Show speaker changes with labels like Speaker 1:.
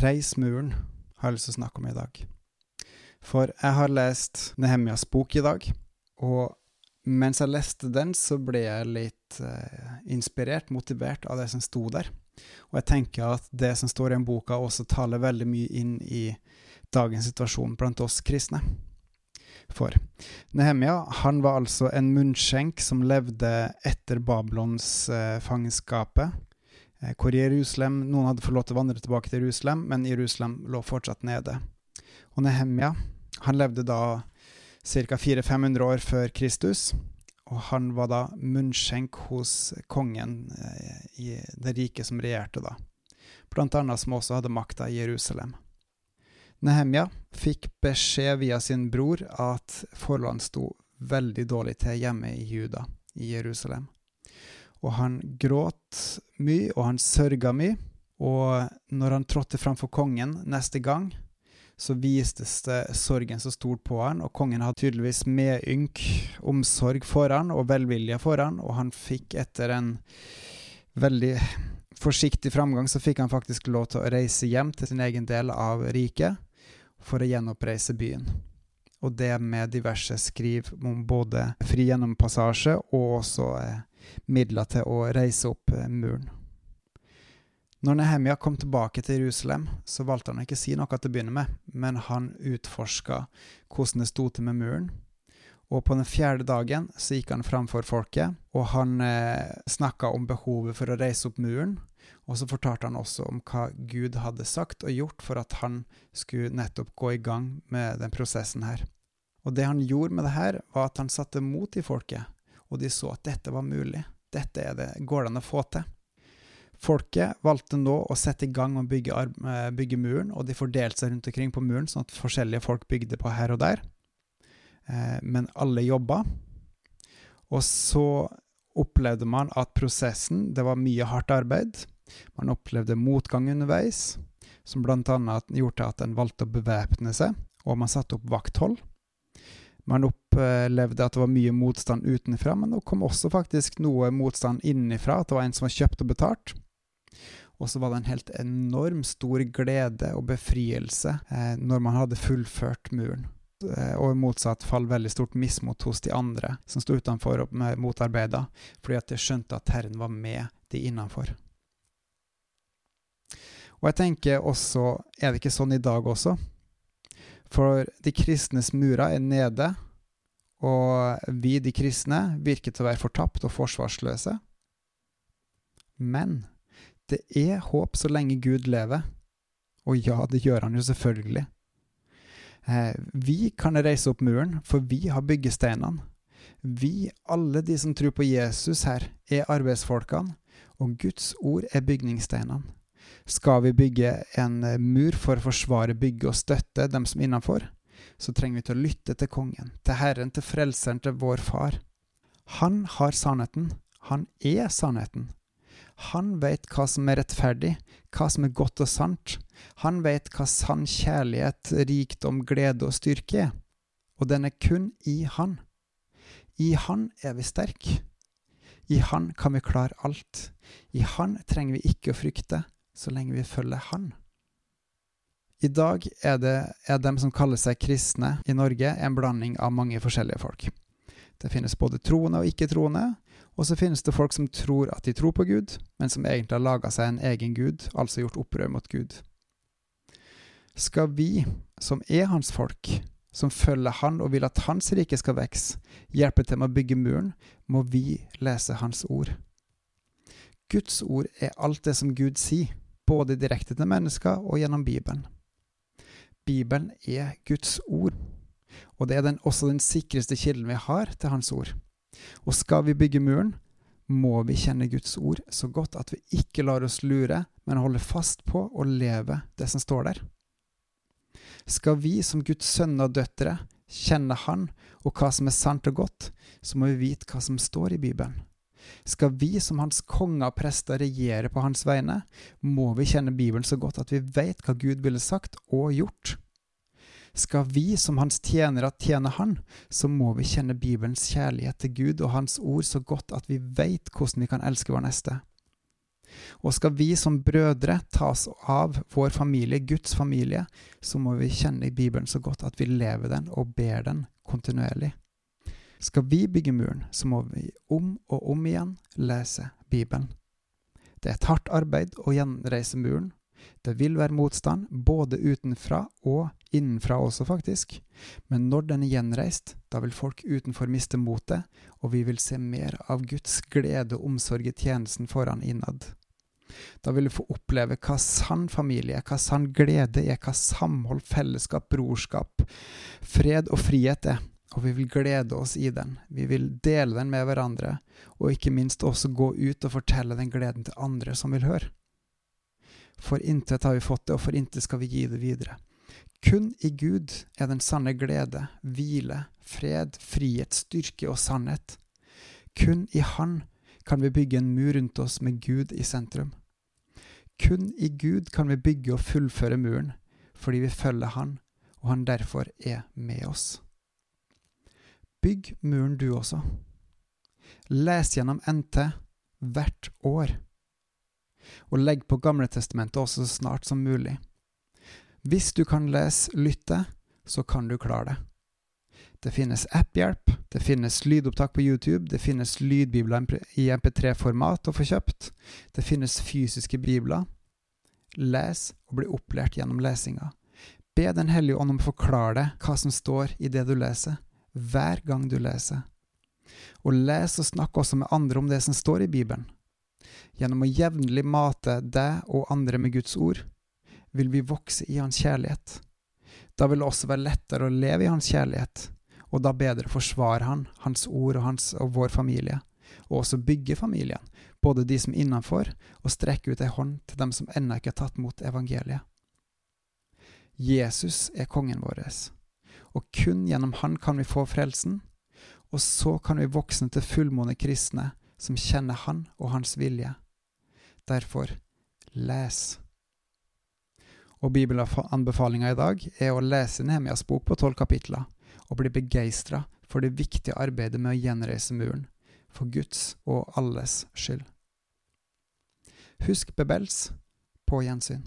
Speaker 1: Reis muren har jeg lyst til å snakke om i dag. For jeg har lest Nehemjas bok i dag, og mens jeg leste den, så ble jeg litt eh, inspirert, motivert av det som sto der. Og jeg tenker at det som står i den boka, også taler veldig mye inn i dagens situasjon blant oss kristne. For Nehemia han var altså en munnskjenk som levde etter Babylons eh, fangenskapet hvor Jerusalem, Noen hadde fått lov til å vandre tilbake til Jerusalem, men Jerusalem lå fortsatt nede. Og Nehemja han levde da ca. 400-500 år før Kristus, og han var da munnskjenk hos kongen eh, i det riket som regjerte da, blant annet som også hadde makta i Jerusalem. Nehemja fikk beskjed via sin bror at forholdene sto veldig dårlig til hjemme i Juda, i Jerusalem. Og han gråt mye, og han sørga mye. Og når han trådte framfor kongen neste gang, så vistes det sorgen så stort på han, og kongen hadde tydeligvis medynk, omsorg for han, og velvilje for han, og han fikk etter en veldig forsiktig framgang, så fikk han faktisk lov til å reise hjem til sin egen del av riket for å gjenoppreise byen. Og det med diverse skriv om både fri gjennompassasje og også eh, midler til å reise opp eh, muren. Når Nehemia kom tilbake til Jerusalem, så valgte han ikke å si noe til å begynne med, men han utforska hvordan det sto til med muren. Og på den fjerde dagen så gikk han framfor folket, og han eh, snakka om behovet for å reise opp muren. Og så fortalte han også om hva Gud hadde sagt og gjort for at han skulle nettopp gå i gang med den prosessen her. Og det han gjorde med det her, var at han satte mot i folket, og de så at dette var mulig. Dette er det, går det an å få til. Folket valgte nå å sette i gang å bygge, eh, bygge, muren, og de fordelte seg rundt omkring på muren, sånn at forskjellige folk bygde på her og der. Eh, men alle jobba. Og så opplevde man at prosessen Det var mye hardt arbeid. Man opplevde motgang underveis, som bl.a. gjorde at en valgte å bevæpne seg, og man satte opp vakthold. Man opplevde at det var mye motstand utenfra, men det kom også faktisk noe motstand innenfra, at det var en som var kjøpt og betalt. Og så var det en helt enorm stor glede og befrielse eh, når man hadde fullført muren. Eh, og i motsatt fall veldig stort mismot hos de andre som sto utenfor og motarbeida, fordi at de skjønte at Herren var med de innenfor. Og jeg tenker også, er det ikke sånn i dag også? For de kristnes murer er nede, og vi, de kristne, virker til å være fortapt og forsvarsløse. Men det er håp så lenge Gud lever. Og ja, det gjør han jo selvfølgelig. Eh, vi kan reise opp muren, for vi har byggesteinene. Vi, alle de som tror på Jesus her, er arbeidsfolkene, og Guds ord er bygningssteinene. Skal vi bygge en eh, mur for å forsvare bygget og støtte dem som er innenfor, så trenger vi til å lytte til kongen, til Herren, til Frelseren, til vår Far. Han har sannheten. Han er sannheten. Han vet hva som er rettferdig, hva som er godt og sant. Han vet hva sann kjærlighet, rikdom, glede og styrke er. Og den er kun i Han. I Han er vi sterke. I Han kan vi klare alt. I Han trenger vi ikke å frykte så lenge vi følger Han. I dag er, det, er dem som kaller seg kristne i Norge, en blanding av mange forskjellige folk. Det finnes både troende og ikke-troende, og så finnes det folk som tror at de tror på Gud, men som egentlig har laga seg en egen gud, altså gjort opprør mot Gud. Skal vi, som er hans folk, som følger han og vil at hans rike skal vokse, hjelpe til med å bygge muren, må vi lese hans ord. Guds ord er alt det som Gud sier både direkte til mennesker og gjennom Bibelen. Bibelen er Guds ord, og det er den, også den sikreste kilden vi har til Hans ord. Og skal vi bygge muren, må vi kjenne Guds ord så godt at vi ikke lar oss lure, men holder fast på å leve det som står der. Skal vi som Guds sønner og døtre kjenne Han og hva som er sant og godt, så må vi vite hva som står i Bibelen. Skal vi som hans konger og prester regjere på hans vegne, må vi kjenne Bibelen så godt at vi vet hva Gud ville sagt og gjort. Skal vi som hans tjenere tjene Han, så må vi kjenne Bibelens kjærlighet til Gud og Hans ord så godt at vi vet hvordan vi kan elske vår neste. Og skal vi som brødre tas av vår familie, Guds familie, så må vi kjenne Bibelen så godt at vi lever den og ber den kontinuerlig. Skal vi bygge muren, så må vi om og om igjen lese Bibelen. Det er et hardt arbeid å gjenreise muren. Det vil være motstand, både utenfra og innenfra også, faktisk. Men når den er gjenreist, da vil folk utenfor miste motet, og vi vil se mer av Guds glede og omsorg i tjenesten foran innad. Da vil vi få oppleve hva sann familie hva sann glede er, hva samhold, fellesskap, brorskap, fred og frihet er og vi vil glede oss i den. Vi vil dele den med hverandre, og ikke minst også gå ut og fortelle den gleden til andre som vil høre. For intet har vi fått det, og for intet skal vi gi det videre. Kun i Gud er den sanne glede, hvile, fred, frihet, styrke og sannhet. Kun i Han kan vi bygge en mur rundt oss med Gud i sentrum. Kun i Gud kan vi bygge og fullføre muren, fordi vi følger Han, og Han derfor er med oss. Bygg muren du også. Les gjennom NT hvert år. Og legg på Gamletestamentet også så snart som mulig. Hvis du kan lese lytte, så kan du klare det. Det finnes app-hjelp, det finnes lydopptak på YouTube, det finnes lydbibler i MP3-format å få kjøpt, det finnes fysiske bibler. Les og bli opplært gjennom lesinga. Be Den hellige ånd om å forklare deg hva som står i det du leser hver gang du leser. Og les og snakk også med andre om det som står i Bibelen. Gjennom å jevnlig mate deg og andre med Guds ord, vil vi vokse i Hans kjærlighet. Da vil det også være lettere å leve i Hans kjærlighet, og da bedre forsvare Han, Hans ord og, hans, og vår familie, og også bygge familien, både de som er innenfor, og strekke ut ei hånd til dem som ennå ikke har tatt mot evangeliet. Jesus er kongen vår og kun gjennom Han kan vi få frelsen, og så kan vi voksne til fullmåne kristne som kjenner Han og Hans vilje. Derfor les. Og Bibelanbefalinga i dag er å lese Nehemias bok på tolv kapitler og bli begeistra for det viktige arbeidet med å gjenreise muren, for Guds og alles skyld. Husk Bebels på gjensyn.